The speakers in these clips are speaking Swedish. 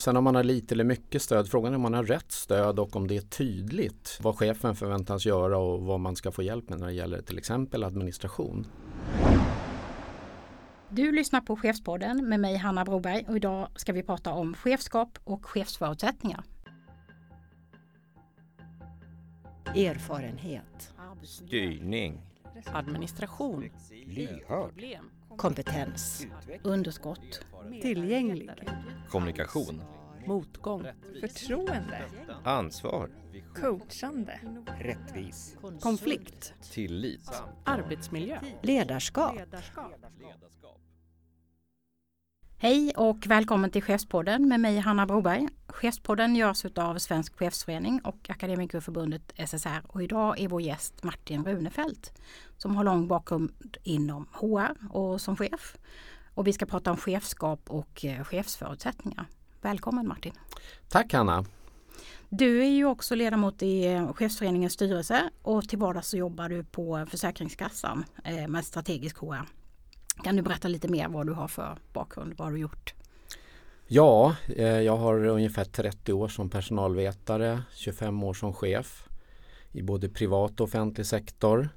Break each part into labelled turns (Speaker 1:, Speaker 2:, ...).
Speaker 1: Sen om man har lite eller mycket stöd, frågan är om man har rätt stöd och om det är tydligt vad chefen förväntas göra och vad man ska få hjälp med när det gäller till exempel administration.
Speaker 2: Du lyssnar på Chefspodden med mig Hanna Broberg och idag ska vi prata om chefskap och chefsförutsättningar.
Speaker 3: Erfarenhet.
Speaker 4: Styrning.
Speaker 5: Administration.
Speaker 4: Lyhörd.
Speaker 3: Kompetens.
Speaker 2: Underskott.
Speaker 5: Tillgänglig.
Speaker 4: Kommunikation.
Speaker 5: Motgång.
Speaker 6: Förtroende.
Speaker 4: Ansvar.
Speaker 6: Coachande.
Speaker 4: Rättvis.
Speaker 5: Konflikt.
Speaker 4: Tillit.
Speaker 5: Arbetsmiljö.
Speaker 3: Ledarskap.
Speaker 2: Hej och välkommen till Chefspodden med mig Hanna Broberg. Chefspodden görs av Svensk Chefsförening och Akademikerförbundet SSR och idag är vår gäst Martin Runefelt som har lång bakgrund inom HR och som chef. Och vi ska prata om chefskap och eh, chefsförutsättningar. Välkommen Martin!
Speaker 1: Tack Hanna!
Speaker 2: Du är ju också ledamot i eh, Chefsföreningens styrelse och till vardags så jobbar du på Försäkringskassan eh, med strategisk HR. Kan du berätta lite mer vad du har för bakgrund, vad har du gjort?
Speaker 1: Ja, eh, jag har ungefär 30 år som personalvetare, 25 år som chef i både privat och offentlig sektor.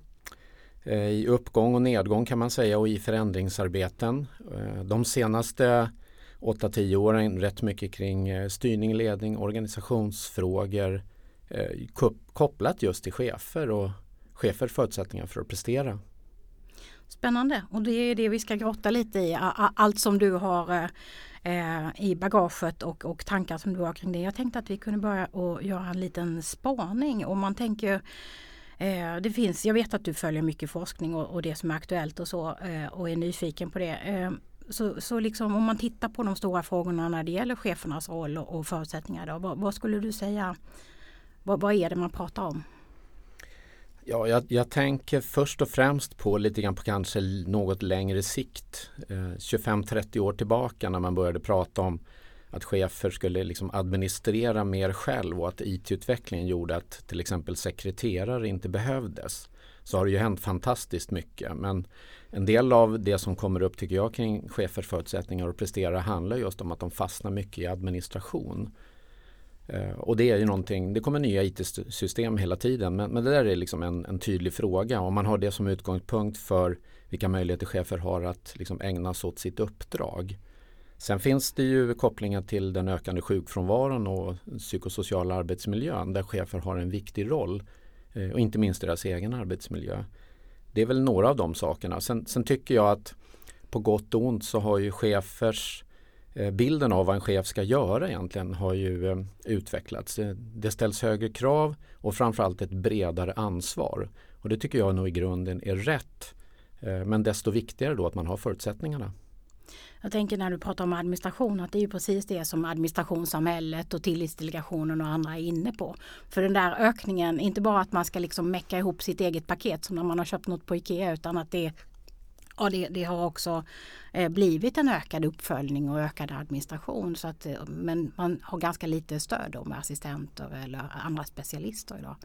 Speaker 1: Eh, I uppgång och nedgång kan man säga och i förändringsarbeten. Eh, de senaste 8-10 åren rätt mycket kring styrning, ledning, organisationsfrågor kopplat just till chefer och chefers förutsättningar för att prestera.
Speaker 2: Spännande och det är det vi ska grotta lite i. Allt som du har eh, i bagaget och, och tankar som du har kring det. Jag tänkte att vi kunde börja och göra en liten spaning. och man tänker eh, det finns, jag vet att du följer mycket forskning och, och det som är aktuellt och så eh, och är nyfiken på det. Så, så liksom om man tittar på de stora frågorna när det gäller chefernas roll och, och förutsättningar. Då, vad, vad, skulle du säga? Vad, vad är det man pratar om?
Speaker 1: Ja, jag, jag, tänker först och främst på lite grann på kanske något längre sikt. Eh, 25-30 år tillbaka när man började prata om att chefer skulle liksom administrera mer själv och att IT-utvecklingen gjorde att till exempel sekreterare inte behövdes. Så har det ju hänt fantastiskt mycket. Men en del av det som kommer upp tycker jag kring chefers förutsättningar att prestera handlar just om att de fastnar mycket i administration. Eh, och det är ju någonting, det kommer nya IT-system hela tiden men, men, det där är liksom en, en, tydlig fråga. Om man har det som utgångspunkt för vilka möjligheter chefer har att liksom ägna sig åt sitt uppdrag. Sen finns det ju kopplingar till den ökande sjukfrånvaron och psykosociala arbetsmiljön där chefer har en viktig roll. Eh, och inte minst deras egen arbetsmiljö. Det är väl några av de sakerna. Sen, sen tycker jag att på gott och ont så har ju chefers Eh, Eh, bilden av vad en chef ska göra egentligen har ju eh, utvecklats. Eh, det ställs högre krav och framförallt ett bredare ansvar. Och det tycker jag nog i grunden är rätt. Men desto viktigare då att man har förutsättningarna.
Speaker 2: Jag tänker när du pratar om administration att det är ju precis det som administrationssamhället och tillitsdelegationen och andra är inne på. För den där ökningen, inte bara att man ska liksom mecka ihop sitt eget paket som när man har köpt något på Ikea utan att det Ja, det, det, har också eh, blivit en ökad uppföljning och ökad administration. Så att, eh, men man har ganska lite stöd med assistenter eller andra specialister idag.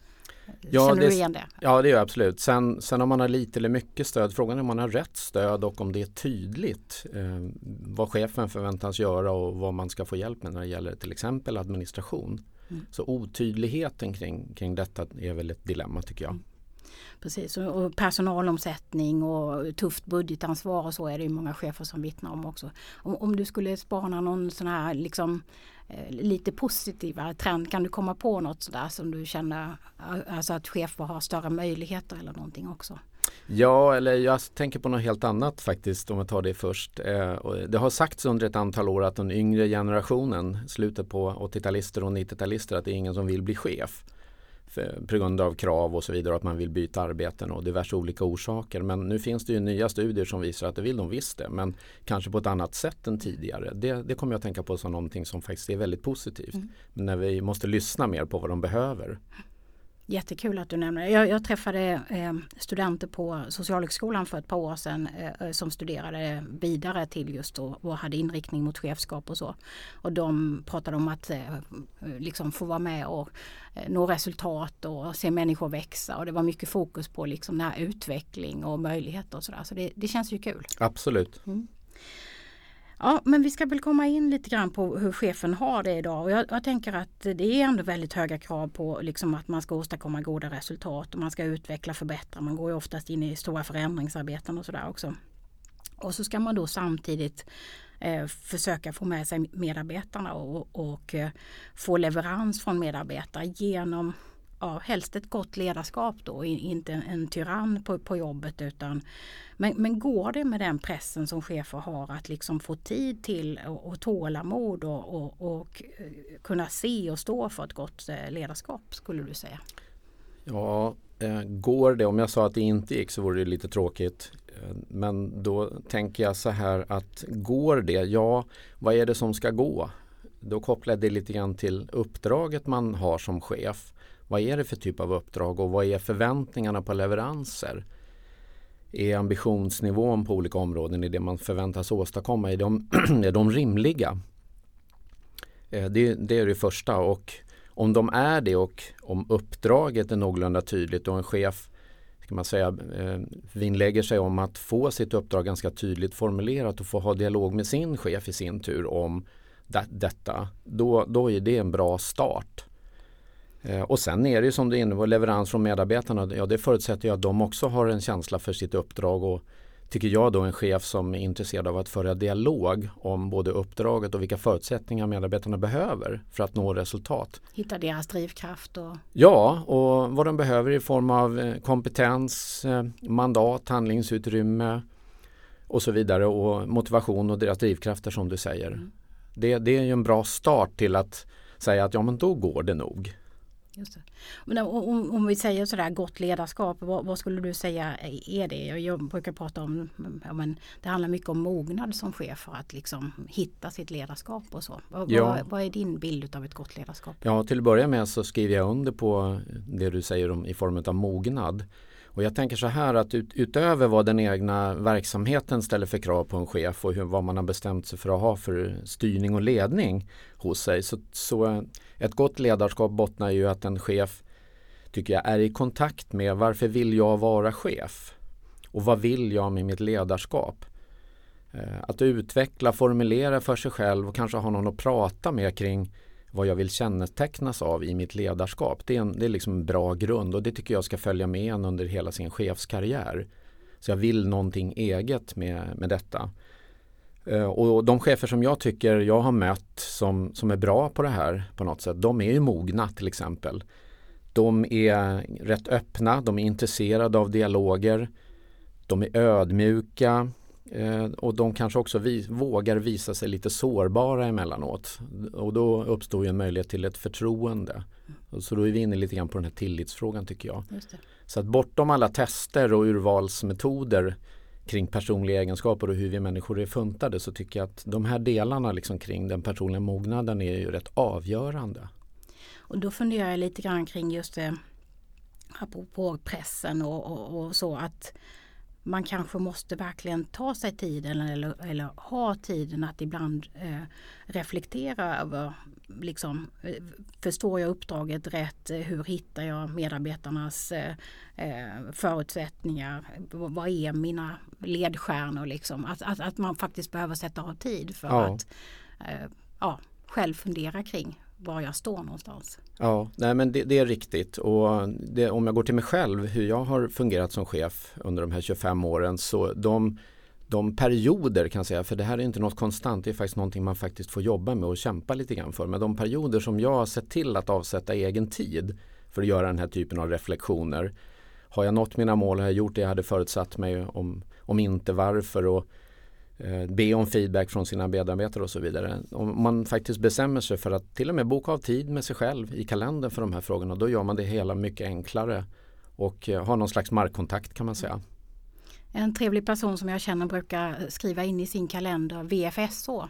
Speaker 1: Ja, Känner det, du igen det? Ja, det gör jag absolut. Sen, sen om man har lite eller mycket stöd, frågan är om man har rätt stöd och om det är tydligt eh, vad chefen förväntas göra och vad man ska få hjälp med när det gäller till exempel administration. Mm. Så otydligheten kring, kring detta är väl ett dilemma tycker jag. Mm.
Speaker 2: Precis, och personalomsättning och tufft budgetansvar och så är det ju många chefer som vittnar om också. Om, om du skulle spana någon sån här liksom, eh, lite positivare trend, kan du komma på något sådär som du känner eh, alltså att chefer har större möjligheter eller någonting också?
Speaker 1: Ja, eller jag tänker på något helt annat faktiskt om jag tar det först. Eh, det har sagts under ett antal år att den yngre generationen, slutet på 80-talister och 90-talister, att det är ingen som vill bli chef på grund av krav och så vidare att man vill byta arbeten och diverse olika orsaker. Men nu finns det ju nya studier som visar att det vill de visst det men kanske på ett annat sätt än tidigare. Det, det kommer jag att tänka på som någonting som faktiskt är väldigt positivt. Mm. Men när vi måste lyssna mer på vad de behöver.
Speaker 2: Jättekul att du nämner det. Jag, jag träffade eh, studenter på Socialhögskolan för ett par år sedan eh, som studerade vidare till just då, och hade inriktning mot chefskap och så. Och de pratade om att eh, liksom få vara med och eh, nå resultat och se människor växa och det var mycket fokus på liksom den här utveckling och möjligheter och sådär. Så det, det känns ju kul.
Speaker 1: Absolut.
Speaker 2: Mm. Ja, men vi ska väl komma in lite grann på hur chefen har det idag. Och jag, jag tänker att det är ändå väldigt höga krav på liksom att man ska åstadkomma goda resultat och man ska utveckla, förbättra. Man går ju oftast in i stora förändringsarbeten och sådär också. Och så ska man då samtidigt eh, försöka få med sig medarbetarna och, och eh, få leverans från medarbetare genom ja, helst ett gott ledarskap då, inte en, en tyrann på, på jobbet utan men, men går det med den pressen som chefer har att liksom få tid till och, och tålamod och, och, och eh, kunna se och stå för ett gott eh, ledarskap skulle du säga?
Speaker 1: Ja, eh, går det? Om jag sa att det inte gick så vore det lite tråkigt. Men då tänker jag så här att går det? Ja, vad är det som ska gå? Då kopplar jag det lite grann till uppdraget man har som chef. Vad är det för typ av uppdrag och vad är förväntningarna på leveranser? Är ambitionsnivån på olika områden i det man förväntas åstadkomma, är de, är de rimliga? Eh, det, det är det första och om de är det och om uppdraget är någorlunda tydligt och en chef ska man säga, vinlägger vinnlägger sig om att få sitt uppdrag ganska tydligt formulerat och få ha dialog med sin chef i sin tur om detta, då, då är det en bra start. Eh, och sen är det ju som du är inne på, leverans från medarbetarna. Ja, det förutsätter jag att de också har en känsla för sitt uppdrag och tycker jag då en chef som är intresserad av att föra dialog om både uppdraget och vilka förutsättningar medarbetarna behöver för att nå resultat.
Speaker 2: Hitta deras drivkraft och
Speaker 1: Ja, och vad de behöver i form av eh, kompetens, eh, mandat, handlingsutrymme och så vidare och motivation och deras drivkrafter som du säger. Mm. Det, det är ju en bra start till att säga att ja men då går det nog.
Speaker 2: Just det. Men om, om vi säger sådär gott ledarskap, vad, vad, skulle du säga är det? Jag brukar prata om, ja, men det handlar mycket om mognad som chef för att liksom hitta sitt ledarskap och så. Vad, ja. vad, vad är din bild av ett gott ledarskap?
Speaker 1: Ja, till att börja med så skriver jag under på det du säger om, i form av mognad. Och jag tänker så här att ut, utöver vad den egna verksamheten ställer för krav på en chef och hur, vad man har bestämt sig för att ha för styrning och ledning hos sig så, så ett gott ledarskap bottnar ju att en chef tycker jag är i kontakt med varför vill jag vara chef? Och vad vill jag med mitt ledarskap? Eh, att utveckla, formulera för sig själv och kanske ha någon att prata med kring vad jag vill kännetecknas av i mitt ledarskap. Det är, en, det är liksom en bra grund och det tycker jag ska följa med en under hela sin chefskarriär. Så jag vill någonting eget med, med detta. Eh, och de chefer som jag tycker jag har mött som, som är bra på det här på något sätt, de är ju mogna till exempel. De är rätt öppna, de är intresserade av dialoger, de är ödmjuka eh, och de kanske också vi, vågar visa sig lite sårbara emellanåt. Och då uppstår ju en möjlighet till ett förtroende. Så då är vi inne lite grann på den här tillitsfrågan tycker jag. Så att bortom alla tester och urvalsmetoder kring personliga egenskaper och hur vi människor är funtade så tycker jag att de här delarna liksom kring den personliga mognaden är ju rätt avgörande.
Speaker 2: Och då funderar jag lite grann kring just det apropå pressen och, och, och så att man kanske måste verkligen ta sig tiden eller, eller ha tiden att ibland eh, reflektera över liksom, eh, förstår jag uppdraget rätt? Hur hittar jag medarbetarnas eh, eh, förutsättningar? Vad är mina ledstjärnor? Liksom? Att, att, att man faktiskt behöver sätta av tid för ja. att eh, ja, själv fundera kring var jag står någonstans.
Speaker 1: Ja, nej men det, det är riktigt och det, om jag går till mig själv hur jag har fungerat som chef under de här 25 åren så de, de perioder kan jag säga, för det här är inte något konstant, det är faktiskt någonting man faktiskt får jobba med och kämpa lite grann för. Men de perioder som jag har sett till att avsätta egen tid för att göra den här typen av reflektioner. Har jag nått mina mål, har jag gjort det jag hade förutsatt mig, om, om inte varför och be om feedback från sina medarbetare och så vidare. Om man faktiskt bestämmer sig för att till och med boka av tid med sig själv i kalendern för de här frågorna då gör man det hela mycket enklare och eh, har någon slags markkontakt kan man säga.
Speaker 2: En trevlig person som jag känner brukar skriva in i sin kalender VFSO.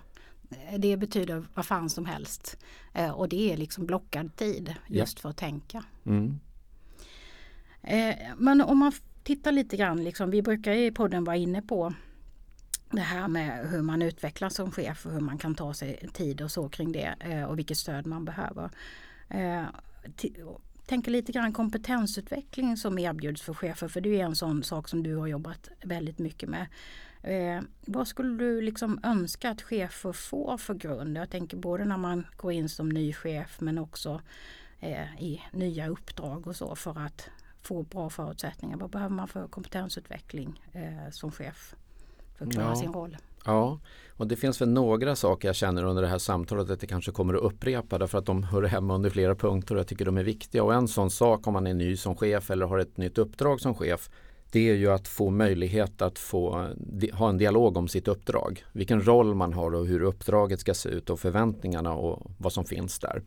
Speaker 2: Det betyder vad fan som helst. Eh, och det är liksom blockad tid just ja. för att tänka. Mm. Men om man tittar lite grann, liksom, vi brukar i podden vara inne på det här med hur man utvecklas som chef och hur man kan ta sig tid och så kring det eh, och vilket stöd man behöver. Eh, tänker lite grann kompetensutveckling som erbjuds för chefer för det är en sån sak som du har jobbat väldigt mycket med. Eh, vad skulle du liksom önska att chefer får för grund? Jag tänker både när man går in som ny chef men också eh, i nya uppdrag och så för att få bra förutsättningar. Vad behöver man för kompetensutveckling eh, som chef för att klara
Speaker 1: Ja.
Speaker 2: sin roll?
Speaker 1: Ja, och det finns väl några saker jag känner under det här samtalet att det kanske kommer att upprepa därför att de hör hemma under flera punkter och jag tycker de är viktiga. Och en sån sak om man är ny som chef eller har ett nytt uppdrag som chef det är ju att få möjlighet att få ha en dialog om sitt uppdrag. Vilken roll man har och hur uppdraget ska se ut och förväntningarna och vad som finns där.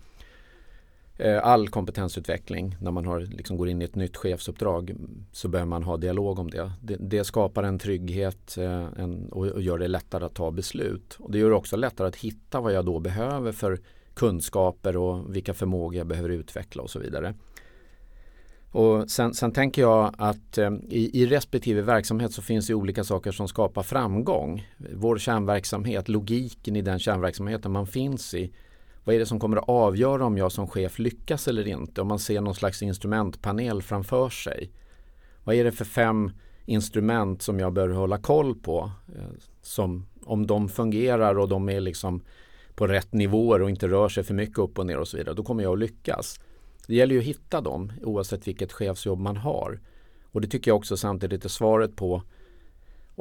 Speaker 1: Eh, all kompetensutveckling när man har, liksom går in i ett nytt chefsuppdrag så behöver man ha dialog om det. Det, det skapar en trygghet eh, en, och, och gör det lättare att ta beslut. Och det gör det också lättare att hitta vad jag då behöver för kunskaper och vilka förmågor jag behöver utveckla och så vidare. Och sen, sen tänker jag att eh, i, i respektive verksamhet så finns det olika saker som skapar framgång. Vår kärnverksamhet, logiken i den kärnverksamheten man finns i. Vad är det som kommer att avgöra om jag som chef lyckas eller inte? Om man ser någon slags instrumentpanel framför sig. Vad är det för fem instrument som jag bör hålla koll på? Eh, som, om de fungerar och de är liksom på rätt nivåer och inte rör sig för mycket upp och ner och så vidare. Då kommer jag att lyckas. Det gäller ju att hitta dem oavsett vilket chefsjobb man har. Och det tycker jag också samtidigt är svaret på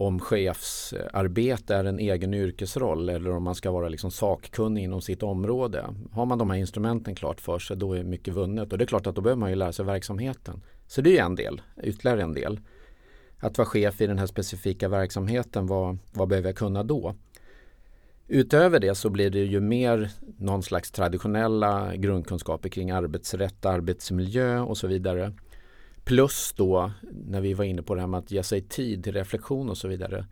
Speaker 1: om chefsarbete är en egen yrkesroll eller om man ska vara liksom sakkunnig inom sitt område. Har man de här instrumenten klart för sig då är mycket vunnet och det är klart att då behöver man ju lära sig verksamheten. Så det är en del, ytterligare en del. Att vara chef i den här specifika verksamheten, vad, vad behöver jag kunna då? Utöver det så blir det ju mer någon slags traditionella grundkunskaper kring arbetsrätt, arbetsmiljö och så vidare. Plus då när vi var inne på det här med att ge sig tid till reflektion och så vidare.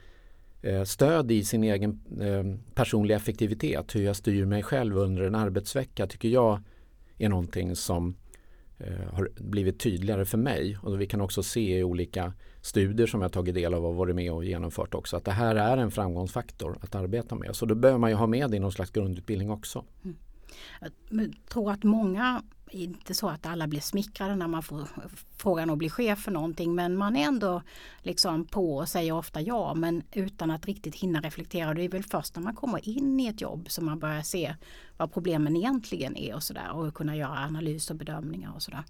Speaker 1: Eh, stöd i sin egen eh, personliga effektivitet, hur jag styr mig själv under en arbetsvecka tycker jag är någonting som eh, har blivit tydligare för mig. Och vi kan också se i olika studier som jag tagit del av och varit med och genomfört också att det här är en framgångsfaktor att arbeta med. Så då behöver man ju ha med det i någon slags grundutbildning också. Mm.
Speaker 2: Jag tror att många, inte så att alla blir smickrade när man får frågan att bli chef för någonting men man är ändå liksom på och säger ofta ja men utan att riktigt hinna reflektera. Det är väl först när man kommer in i ett jobb som man börjar se vad problemen egentligen är och sådär och kunna göra analys och bedömningar och sådär.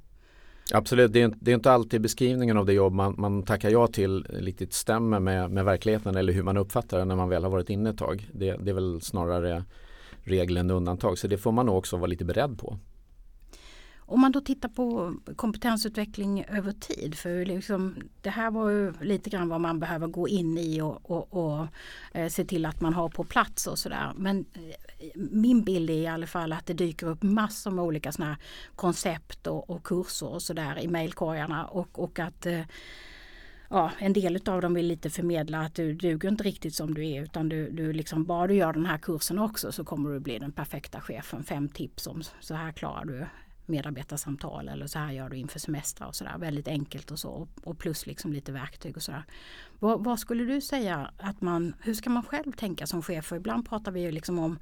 Speaker 1: Absolut, det är, det är inte alltid beskrivningen av det jobb man, man tackar ja till riktigt stämmer med, med verkligheten eller hur man uppfattar det när man väl har varit inne ett tag. Det, det är väl snarare regel än undantag så det får man nog också vara lite beredd på.
Speaker 2: Om man då tittar på kompetensutveckling över tid, för liksom, det här var ju lite grann vad man behöver gå in i och, och, och eh, se till att man har på plats och sådär. Men eh, min bild är i alla fall att det dyker upp massor med olika sådana här koncept och, och kurser och sådär i mejlkorgarna och, och att eh, ja, en del av dem vill lite förmedla att du duger inte riktigt som du är utan du, du liksom, bara du gör den här kursen också så kommer du bli den perfekta chefen. Fem tips om så här klarar du medarbetarsamtal eller så här gör du inför semestrar och sådär. Väldigt enkelt och så och plus liksom lite verktyg och sådär. Vad, vad skulle du säga att man, hur ska man själv tänka som chef? För ibland pratar vi ju liksom om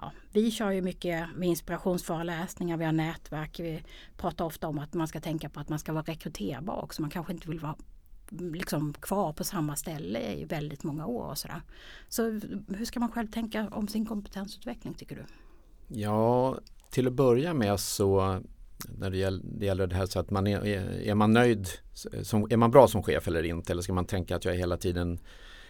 Speaker 2: Ja, vi kör ju mycket med inspirationsföreläsningar, vi har nätverk, vi pratar ofta om att man ska tänka på att man ska vara rekryterbar också. Man kanske inte vill vara liksom kvar på samma ställe i väldigt många år och sådär. Så hur ska man själv tänka om sin kompetensutveckling tycker du?
Speaker 1: Ja, till att börja med så när det gäller, det gäller det här så att man är, är man nöjd, som, är man bra som chef eller inte? Eller ska man tänka att jag hela tiden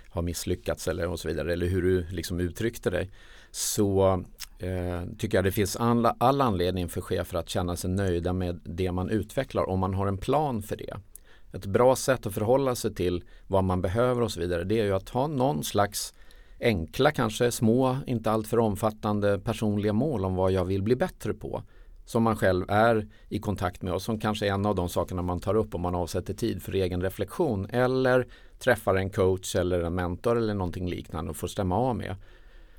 Speaker 1: har misslyckats eller och så vidare? Eller hur du liksom uttryckte dig. Så eh, tycker jag det finns alla, all anledning för chefer att känna sig nöjda med det man utvecklar om man har en plan för det. Ett bra sätt att förhålla sig till vad man behöver och så vidare det är ju att ha någon slags enkla kanske små, inte alltför omfattande personliga mål om vad jag vill bli bättre på. Som man själv är i kontakt med och som kanske är en av de sakerna man tar upp om man avsätter tid för egen reflektion eller träffar en coach eller en mentor eller någonting liknande och får stämma av med.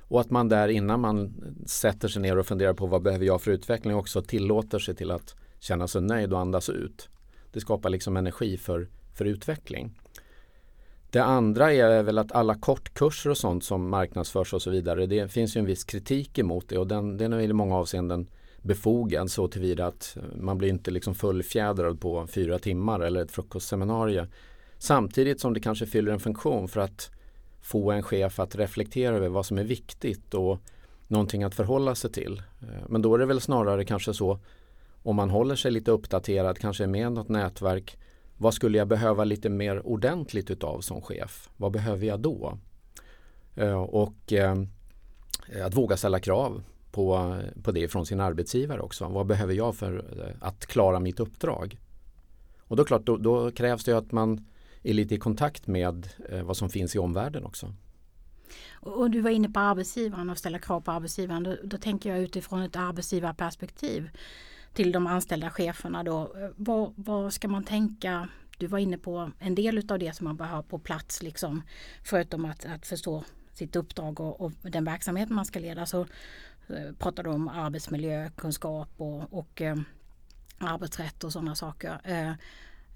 Speaker 1: Och att man där innan man sätter sig ner och funderar på vad behöver jag för utveckling också tillåter sig till att känna sig nöjd och andas ut. Det skapar liksom energi för, för utveckling. Det andra är väl att alla kortkurser och sånt som marknadsförs och så vidare. Det finns ju en viss kritik emot det och den, den är i många avseenden befogad så tillvida att man blir inte liksom fullfjädrad på fyra timmar eller ett frukostseminarium. Samtidigt som det kanske fyller en funktion för att få en chef att reflektera över vad som är viktigt och någonting att förhålla sig till. Eh, men då är det väl snarare kanske så om man håller sig lite uppdaterad, kanske är med i något nätverk. Vad skulle jag behöva lite mer ordentligt utav som chef? Vad behöver jag då? Eh, och eh, att våga ställa krav på, på det från sin arbetsgivare också. Vad behöver jag för eh, att klara mitt uppdrag? Och då, klart, då, då krävs det att man är lite i kontakt med vad som finns i omvärlden också.
Speaker 2: Och du var inne på arbetsgivaren och ställa krav på arbetsgivaren. Då, då tänker jag utifrån ett arbetsgivarperspektiv till de anställda cheferna då. Vad, vad ska man tänka? Du var inne på en del av det som man behöver ha på plats liksom. Förutom att, att förstå sitt uppdrag och, och den verksamhet man ska leda så eh, pratar du om arbetsmiljökunskap och, och eh, arbetsrätt och sådana saker. Eh,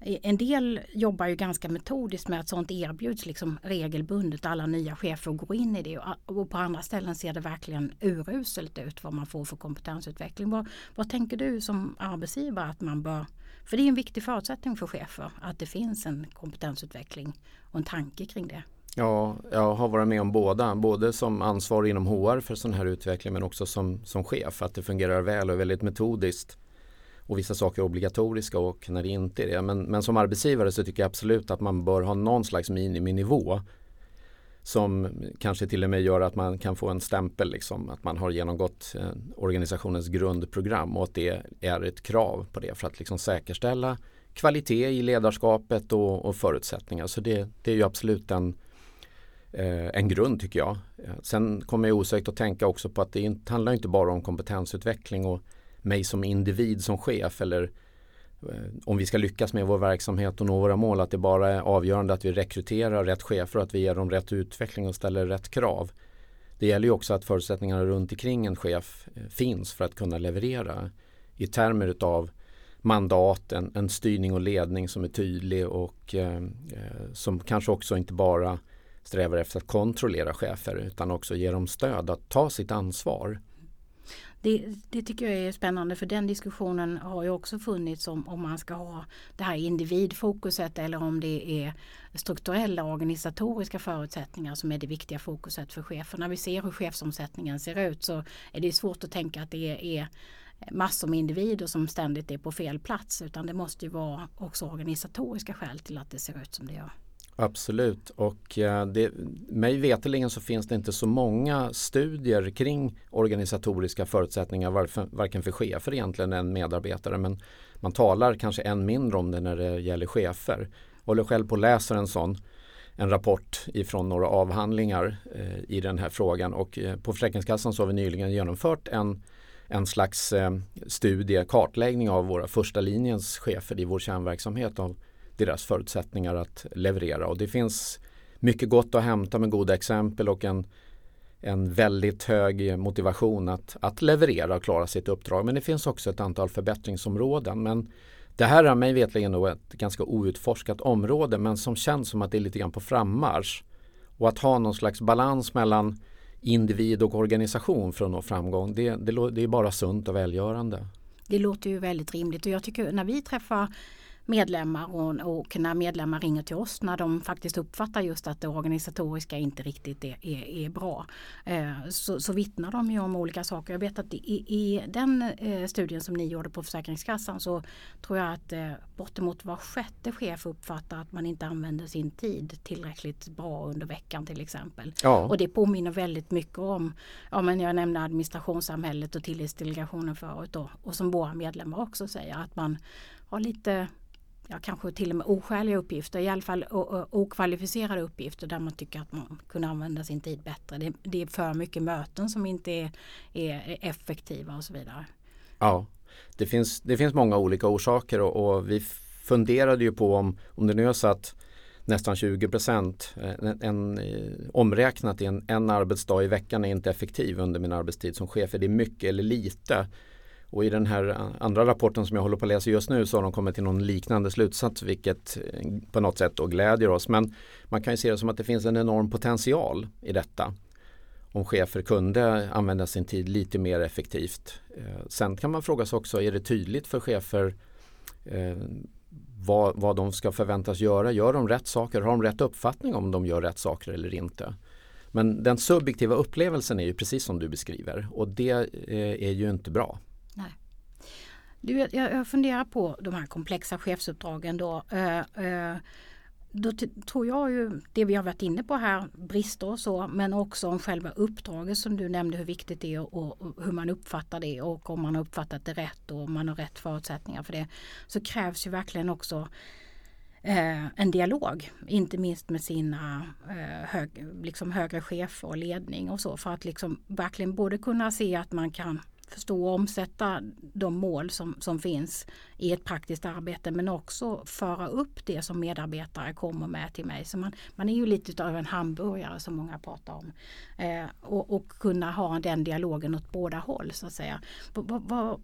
Speaker 2: en del jobbar ju ganska metodiskt med att sånt erbjuds liksom regelbundet. Alla nya chefer går in i det och på andra ställen ser det verkligen uruselt ut vad man får för kompetensutveckling. Vad, vad tänker du som arbetsgivare att man bör för det är en viktig förutsättning för chefer att det finns en kompetensutveckling och en tanke kring det.
Speaker 1: Ja, jag har varit med om båda. Både som ansvarig inom HR för sån här utveckling men också som, som chef. Att det fungerar väl och väldigt metodiskt och vissa saker är obligatoriska och när det inte är det. Men, men som arbetsgivare så tycker jag absolut att man bör ha någon slags miniminivå som kanske till och med gör att man kan få en stämpel, liksom, att man har genomgått eh, organisationens grundprogram och att det är ett krav på det för att liksom säkerställa kvalitet i ledarskapet och, och förutsättningar. Så det, det, är ju absolut en, eh, en grund tycker jag. Sen kommer jag osökt att tänka också på att det inte, handlar inte bara om kompetensutveckling och mig som individ som chef eller eh, om vi ska lyckas med vår verksamhet och nå våra mål att det bara är avgörande att vi rekryterar rätt chefer och att vi ger dem rätt utveckling och ställer rätt krav. Det gäller ju också att förutsättningarna runt omkring en chef eh, finns för att kunna leverera i termer utav mandat, en, en styrning och ledning som är tydlig och eh, eh som kanske också inte bara strävar efter att kontrollera chefer utan också ge dem stöd att ta sitt ansvar.
Speaker 2: Det, det, tycker jag är spännande för den diskussionen har ju också funnits om, om man ska ha det här individfokuset eller om det är strukturella organisatoriska förutsättningar som är det viktiga fokuset för chefer. När vi ser hur chefsomsättningen ser ut så är det svårt att tänka att det är massor med individer som ständigt är på fel plats utan det måste ju vara också organisatoriska skäl till att det ser ut som det gör.
Speaker 1: Absolut och eh, det, mig veterligen så finns det inte så många studier kring organisatoriska förutsättningar varför, varken för chefer egentligen än medarbetare men man talar kanske än mindre om det när det gäller chefer. Jag håller själv på och läser en sån en rapport ifrån några avhandlingar eh, i den här frågan och eh, på Försäkringskassan så har vi nyligen genomfört en, en slags eh, studie, kartläggning av våra första linjens chefer i vår kärnverksamhet av deras förutsättningar att leverera. Och det finns mycket gott att hämta med goda exempel och en, en väldigt hög motivation att, att leverera och klara sitt uppdrag. Men det finns också ett antal förbättringsområden. Men det här är mig vetligen ett ganska outforskat område men som känns som att det är lite grann på frammarsch. Och att ha någon slags balans mellan individ och organisation för att nå framgång det, det, det är bara sunt och välgörande.
Speaker 2: Det låter ju väldigt rimligt och jag tycker när vi träffar medlemmar och, och, när medlemmar ringer till oss när de faktiskt uppfattar just att det organisatoriska inte riktigt är, är, är bra. Eh, så, så vittnar de ju om olika saker. Jag vet att i, i den eh, studien som ni gjorde på Försäkringskassan så tror jag att eh, bortemot var sjätte chef uppfattar att man inte använder sin tid tillräckligt bra under veckan till exempel. Ja. Och det påminner väldigt mycket om, ja men jag nämnde administrationssamhället och tillitsdelegationen förut då, och som våra medlemmar också säger att man har lite ja, kanske till och med oskäliga uppgifter, i alla fall okvalificerade uppgifter där man tycker att man kunde använda sin tid bättre. Det, det är för mycket möten som inte är, är, effektiva och så vidare.
Speaker 1: Ja, det finns, det finns många olika orsaker och, och vi funderade ju på om, om det nu är så att nästan 20 procent eh, en, en, eh, omräknat i en, en arbetsdag i veckan är inte effektiv under min arbetstid som chef. Är det mycket eller lite? Och i den här andra rapporten som jag håller på att läsa just nu så har de kommit till någon liknande slutsats vilket eh, på något sätt då glädjer oss. Men man kan ju se det som att det finns en enorm potential i detta. Om chefer kunde använda sin tid lite mer effektivt. Eh, sen kan man fråga sig också, är det tydligt för chefer eh, vad, vad de ska förväntas göra. Gör de rätt saker? Har de rätt uppfattning om de gör rätt saker eller inte? Men den subjektiva upplevelsen är ju precis som du beskriver och det är ju inte bra.
Speaker 2: Du, jag, jag funderar på de här komplexa chefsuppdragen då. Eh, eh, då tror jag ju det vi har varit inne på här, brister och så, men också om själva uppdraget som du nämnde hur viktigt det är och, och hur man uppfattar det och om man har uppfattat det rätt och om man har rätt förutsättningar för det. Så krävs ju verkligen också eh, en dialog, inte minst med sina eh, hög, liksom högre chefer och ledning och så för att liksom verkligen både kunna se att man kan förstå och omsätta de mål som, som finns i ett praktiskt arbete men också föra upp det som medarbetare kommer med till mig. Så man, man är ju lite av en hamburgare som många pratar om. Eh, och, och kunna ha den dialogen åt båda håll så att säga. Vad, va,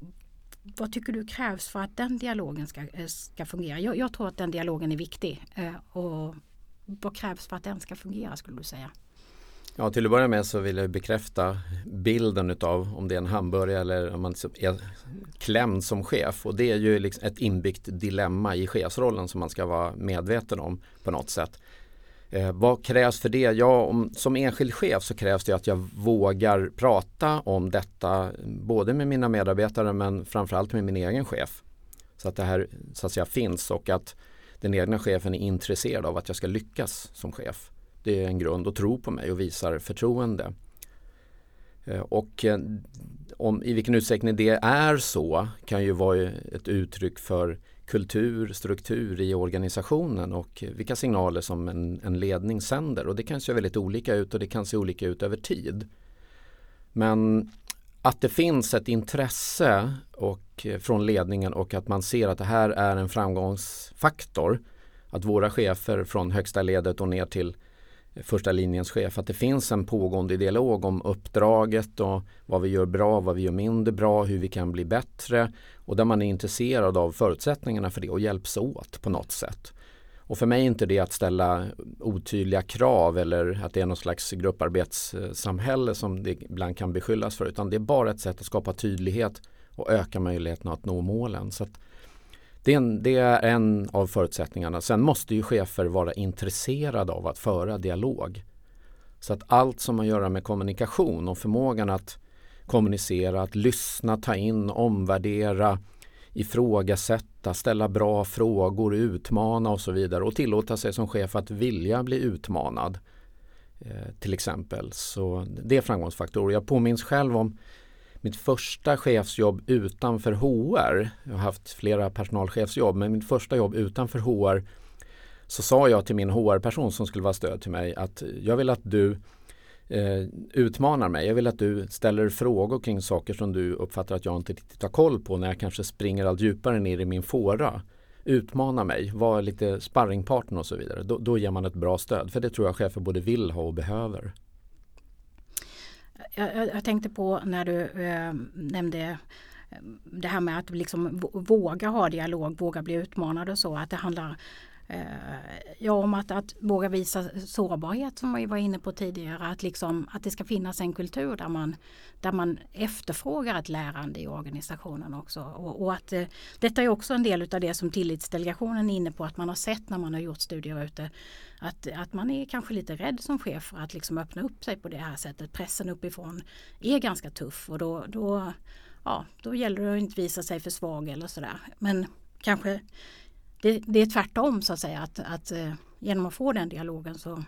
Speaker 2: vad tycker du krävs för att den dialogen ska, eh, ska fungera? Jag, jag tror att den dialogen är viktig. Eh, och vad krävs för att den ska fungera skulle du säga?
Speaker 1: Ja, till att börja med så vill jag bekräfta bilden utav om det är en hamburgare eller om man är klämd som chef. Och det är ju liksom ett inbyggt dilemma i chefsrollen som man ska vara medveten om på något sätt. Eh, vad krävs för det? Ja, om, som enskild chef så krävs det att jag vågar prata om detta både med mina medarbetare men framförallt med min egen chef. Så att det här så att säga finns och att den egna chefen är intresserad av att jag ska lyckas som chef. Det är en grund och tro på mig och visar förtroende. Eh, och eh, om, i vilken utsträckning det är så kan ju vara ett uttryck för kultur, struktur i organisationen och vilka signaler som en, en ledning sänder. Och det kan se väldigt olika ut och det kan se olika ut över tid. Men att det finns ett intresse och, eh, från ledningen och att man ser att det här är en framgångsfaktor. Att våra chefer från högsta ledet och ner till första linjens chef att det finns en pågående dialog om uppdraget och vad vi gör bra, vad vi gör mindre bra, hur vi kan bli bättre och där man är intresserad av förutsättningarna för det och hjälps åt på något sätt. Och för mig är inte det att ställa otydliga krav eller att det är någon slags grupparbetssamhälle som det ibland kan beskyllas för utan det är bara ett sätt att skapa tydlighet och öka möjligheterna att nå målen. Så det är, en, det är en av förutsättningarna. Sen måste ju chefer vara intresserade av att föra dialog. Så att allt som har att göra med kommunikation och förmågan att kommunicera, att lyssna, ta in, omvärdera, ifrågasätta, ställa bra frågor, utmana och så vidare och tillåta sig som chef att vilja bli utmanad. Eh, till exempel. Så det är framgångsfaktorer. Jag påminns själv om mitt första chefsjobb utanför HR. Jag har haft flera personalchefsjobb men mitt första jobb utanför HR så sa jag till min HR-person som skulle vara stöd till mig att jag vill att du eh, utmanar mig. Jag vill att du ställer frågor kring saker som du uppfattar att jag inte riktigt har koll på när jag kanske springer allt djupare ner i min fåra. Utmana mig, var lite sparringpartner och så vidare. Då, då ger man ett bra stöd. För det tror jag chefer både vill ha och behöver.
Speaker 2: Jag, jag, jag tänkte på när du eh, nämnde eh, det här med att liksom våga ha dialog, våga bli utmanad och så. Att det handlar Eh, ja, om att, att våga visa sårbarhet som vi var inne på tidigare. Att, liksom, att det ska finnas en kultur där man, där man efterfrågar ett lärande i organisationen också. Och, och att eh, detta är också en del av det som tillitsdelegationen är inne på att man har sett när man har gjort studier ute. Att, att man är kanske lite rädd som chef för att liksom öppna upp sig på det här sättet. Pressen uppifrån är ganska tuff och då, då, ja, då gäller det att inte visa sig för svag eller sådär. Men kanske det, det är tvärtom så att säga. Att, att eh, genom att få den dialogen så,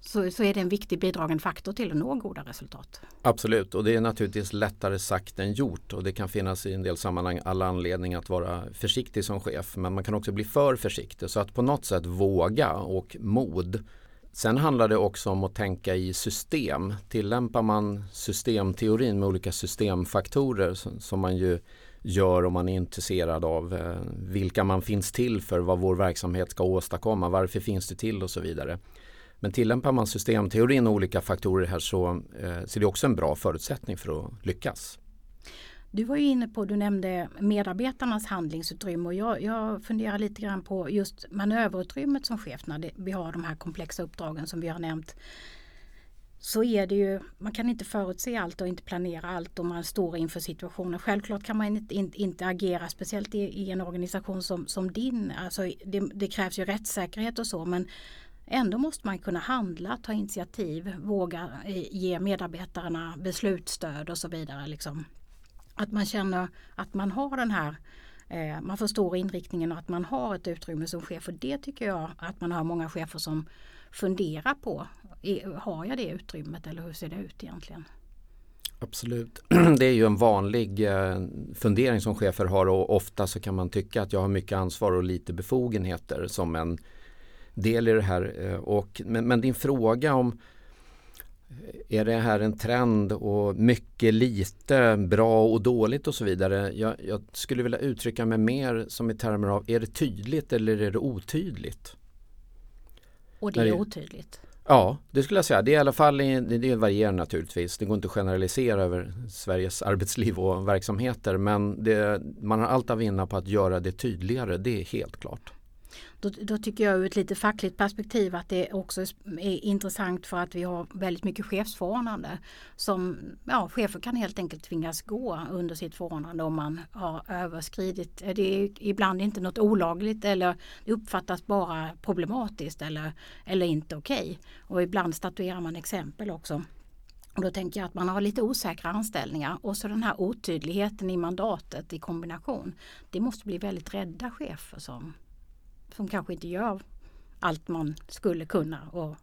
Speaker 2: så, så är det en viktig bidragande faktor till att nå goda resultat.
Speaker 1: Absolut och det är naturligtvis lättare sagt än gjort och det kan finnas i en del sammanhang alla anledningar att vara försiktig som chef men man kan också bli för försiktig så att på något sätt våga och mod. Sen handlar det också om att tänka i system. Tillämpar man systemteorin med olika systemfaktorer som man ju gör om man är intresserad av eh, vilka man finns till för, vad vår verksamhet ska åstadkomma, varför finns det till och så vidare. Men tillämpar man systemteorin och olika faktorer här så, eh, så är det också en bra förutsättning för att lyckas.
Speaker 2: Du var ju inne på, du nämnde medarbetarnas handlingsutrymme och jag, jag funderar lite grann på just manöverutrymmet som chef när det, vi har de här komplexa uppdragen som vi har nämnt så är det ju, man kan inte förutse allt och inte planera allt om man står inför situationer. Självklart kan man inte, inte, inte agera, speciellt i, i, en organisation som, som din. Alltså det, det, krävs ju rättssäkerhet och så men ändå måste man kunna handla, ta initiativ, våga eh, ge medarbetarna beslutsstöd och så vidare. Liksom. Att man känner att man har den här eh, man förstår inriktningen och att man har ett utrymme som chef. Och det tycker jag att man har många chefer som fundera på. Har jag det utrymmet eller hur ser det ut egentligen?
Speaker 1: Absolut. Det är ju en vanlig eh, fundering som chefer har och ofta så kan man tycka att jag har mycket ansvar och lite befogenheter som en del i det här. Eh, och, men, men din fråga om eh, är det här en trend och mycket lite, bra och dåligt och så vidare. Jag, jag, skulle vilja uttrycka mig mer som i termer av är det tydligt eller är det otydligt?
Speaker 2: Och det är otydligt?
Speaker 1: Ja, det skulle jag säga. Det är i alla fall det, varierar naturligtvis. Det går inte att generalisera över Sveriges arbetsliv och verksamheter men det, man har allt att vinna på att göra det tydligare. Det är helt klart.
Speaker 2: Då, då, tycker jag ur ett lite fackligt perspektiv att det också är intressant för att vi har väldigt mycket chefsförordnande. Som, ja, chefer kan helt enkelt tvingas gå under sitt förordnande om man har överskridit. Det är ibland inte något olagligt eller det uppfattas bara problematiskt eller, eller inte okej. Okay. Och ibland statuerar man exempel också. Och då tänker jag att man har lite osäkra anställningar och så den här otydligheten i mandatet i kombination. Det måste bli väldigt rädda chefer som som kanske inte gör allt man skulle kunna och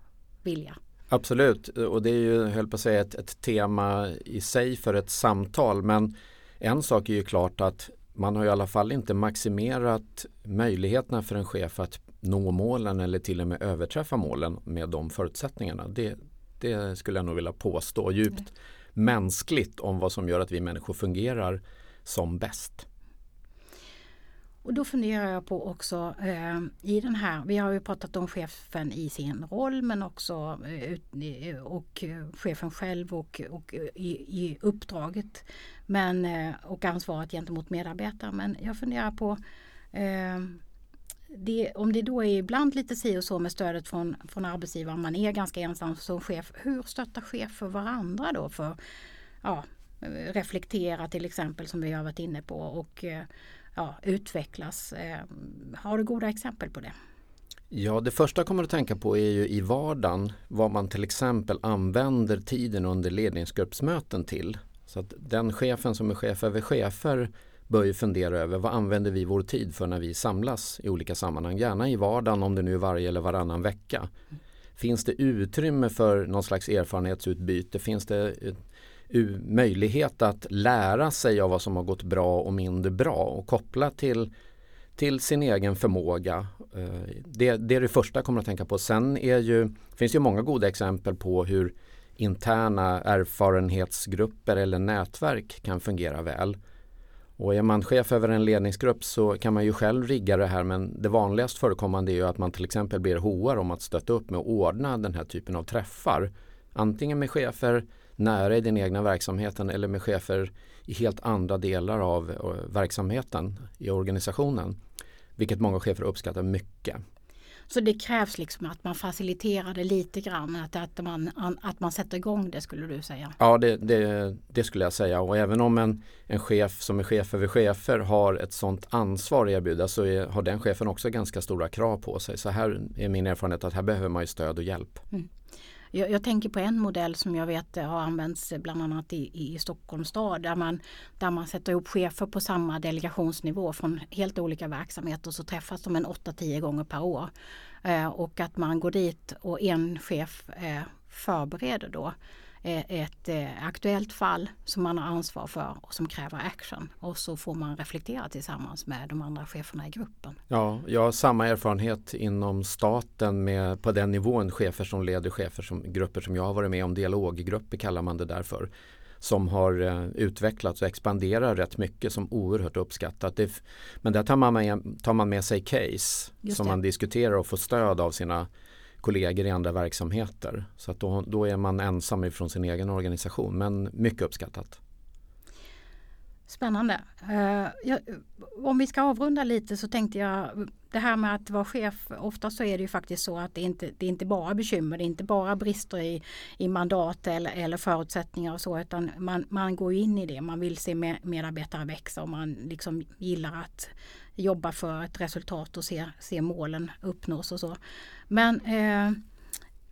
Speaker 2: vilja.
Speaker 1: Absolut och det är ju, höll på att säga, ett, ett tema i sig för ett samtal men en sak är ju klart att man har i alla fall inte maximerat möjligheterna för en chef att nå målen eller till och med överträffa målen med de förutsättningarna. Det, det skulle jag nog vilja påstå djupt mm. mänskligt om vad som gör att vi människor fungerar som bäst.
Speaker 2: Och då funderar jag på också eh, i den här, vi har ju pratat om chefen i sin roll men också eh, eh och chefen själv och, och eh, i, i, uppdraget men, eh, och ansvaret gentemot medarbetare. Men jag funderar på eh, det, om det då är ibland lite si och så med stödet från, från arbetsgivaren, man är ganska ensam som chef. Hur stöttar chefer varandra då för ja, eh, reflektera till exempel som vi har varit inne på och ja, utvecklas. Eh, har du goda exempel på det?
Speaker 1: Ja, det första jag kommer att tänka på är ju i vardagen vad man till exempel använder tiden under ledningsgruppsmöten till. Så att den chefen som är chef över chefer bör ju fundera över vad använder vi vår tid för när vi samlas i olika sammanhang. Gärna i vardagen om det nu är varje eller varannan vecka. Finns det utrymme för någon slags erfarenhetsutbyte? Finns det möjlighet att lära sig av vad som har gått bra och mindre bra och koppla till, till sin egen förmåga. Eh, det, det är det första jag kommer att tänka på. Sen är ju, finns det många goda exempel på hur interna erfarenhetsgrupper eller nätverk kan fungera väl. Och är man chef över en ledningsgrupp så kan man ju själv rigga det här men det vanligast förekommande är ju att man till exempel ber HR om att stötta upp med att ordna den här typen av träffar. Antingen med chefer nära i den egna verksamheten eller med chefer i helt andra delar av verksamheten i organisationen. Vilket många chefer uppskattar mycket.
Speaker 2: Så det krävs liksom att man faciliterar det lite grann, att, att, man, att man sätter igång det skulle du säga?
Speaker 1: Ja det, det, det skulle jag säga och även om en, en chef som är chef över chefer har ett sådant ansvar att erbjuda så är, har den chefen också ganska stora krav på sig. Så här är min erfarenhet att här behöver man ju stöd och hjälp. Mm.
Speaker 2: Jag, jag, tänker på en modell som jag vet har använts bland annat i, i Stockholms stad där man, där man sätter ihop chefer på samma delegationsnivå från helt olika verksamheter och så träffas de en 8-10 gånger per år. Eh, och att man går dit och en chef eh, förbereder då ett eh, aktuellt fall som man har ansvar för och som kräver action. Och så får man reflektera tillsammans med de andra cheferna i gruppen.
Speaker 1: Ja, jag har samma erfarenhet inom staten med på den nivån chefer som leder chefer som grupper som jag har varit med om. Dialoggrupper kallar man det därför som har eh, utvecklats och expanderar rätt mycket som oerhört uppskattat. Det, men där tar man, med, tar man med sig case som man diskuterar och får stöd av sina kollegor i andra verksamheter. Så att då, då är man ensam ifrån sin egen organisation men mycket uppskattat.
Speaker 2: Spännande. Uh, jag, om vi ska avrunda lite så tänkte jag det här med att vara chef, ofta så är det ju faktiskt så att det inte det är inte bara bekymmer, det är inte bara brister i, i mandat eller, eller förutsättningar och så utan man, man går in i det, man vill se med, medarbetare växa och man liksom gillar att jobba för ett resultat och se, se målen uppnås och så. Men eh,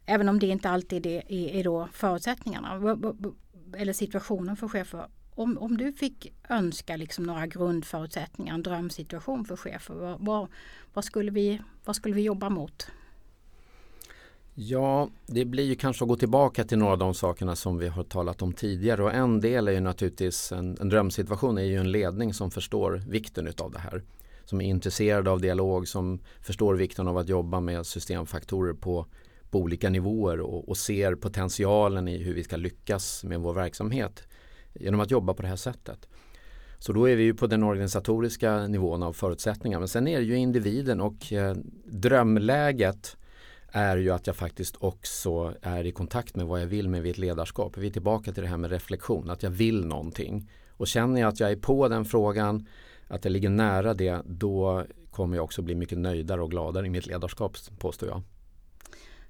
Speaker 2: även om det inte alltid är, är, är då förutsättningarna eller situationen för chefer om, om du fick önska liksom några grundförutsättningar, en drömsituation för chefer, vad, vad, vad, skulle vi, vad skulle vi jobba mot?
Speaker 1: Ja, det blir ju kanske att gå tillbaka till några av de sakerna som vi har talat om tidigare och en del är ju naturligtvis en, en drömsituation är ju en ledning som förstår vikten utav det här. Som är intresserade av dialog, som förstår vikten av att jobba med systemfaktorer på, på olika nivåer och, och ser potentialen i hur vi ska lyckas med vår verksamhet genom att jobba på det här sättet. Så då är vi ju på den organisatoriska nivån av förutsättningar. Men sen är det ju individen och eh, drömläget är ju att jag faktiskt också är i kontakt med vad jag vill med mitt ledarskap. Vi är tillbaka till det här med reflektion, att jag vill någonting. Och känner jag att jag är på den frågan, att jag ligger nära det, då kommer jag också bli mycket nöjdare och gladare i mitt ledarskap, påstår jag.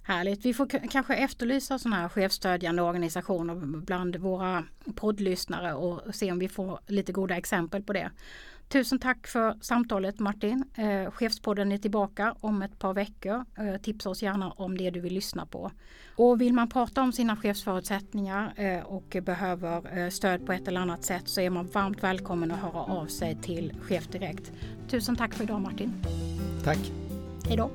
Speaker 2: Härligt. Vi får kanske efterlysa sådana här chefstödjande organisationer bland våra poddlyssnare och se om vi får lite goda exempel på det. Tusen tack för samtalet Martin. Eh, Chefspodden är tillbaka om ett par veckor. Eh, tipsa oss gärna om det du vill lyssna på. Och vill man prata om sina chefsförutsättningar eh, och behöver eh, stöd på ett eller annat sätt så är man varmt välkommen att höra av sig till Chef Direkt. Tusen tack för idag Martin.
Speaker 1: Tack.
Speaker 2: Hej då.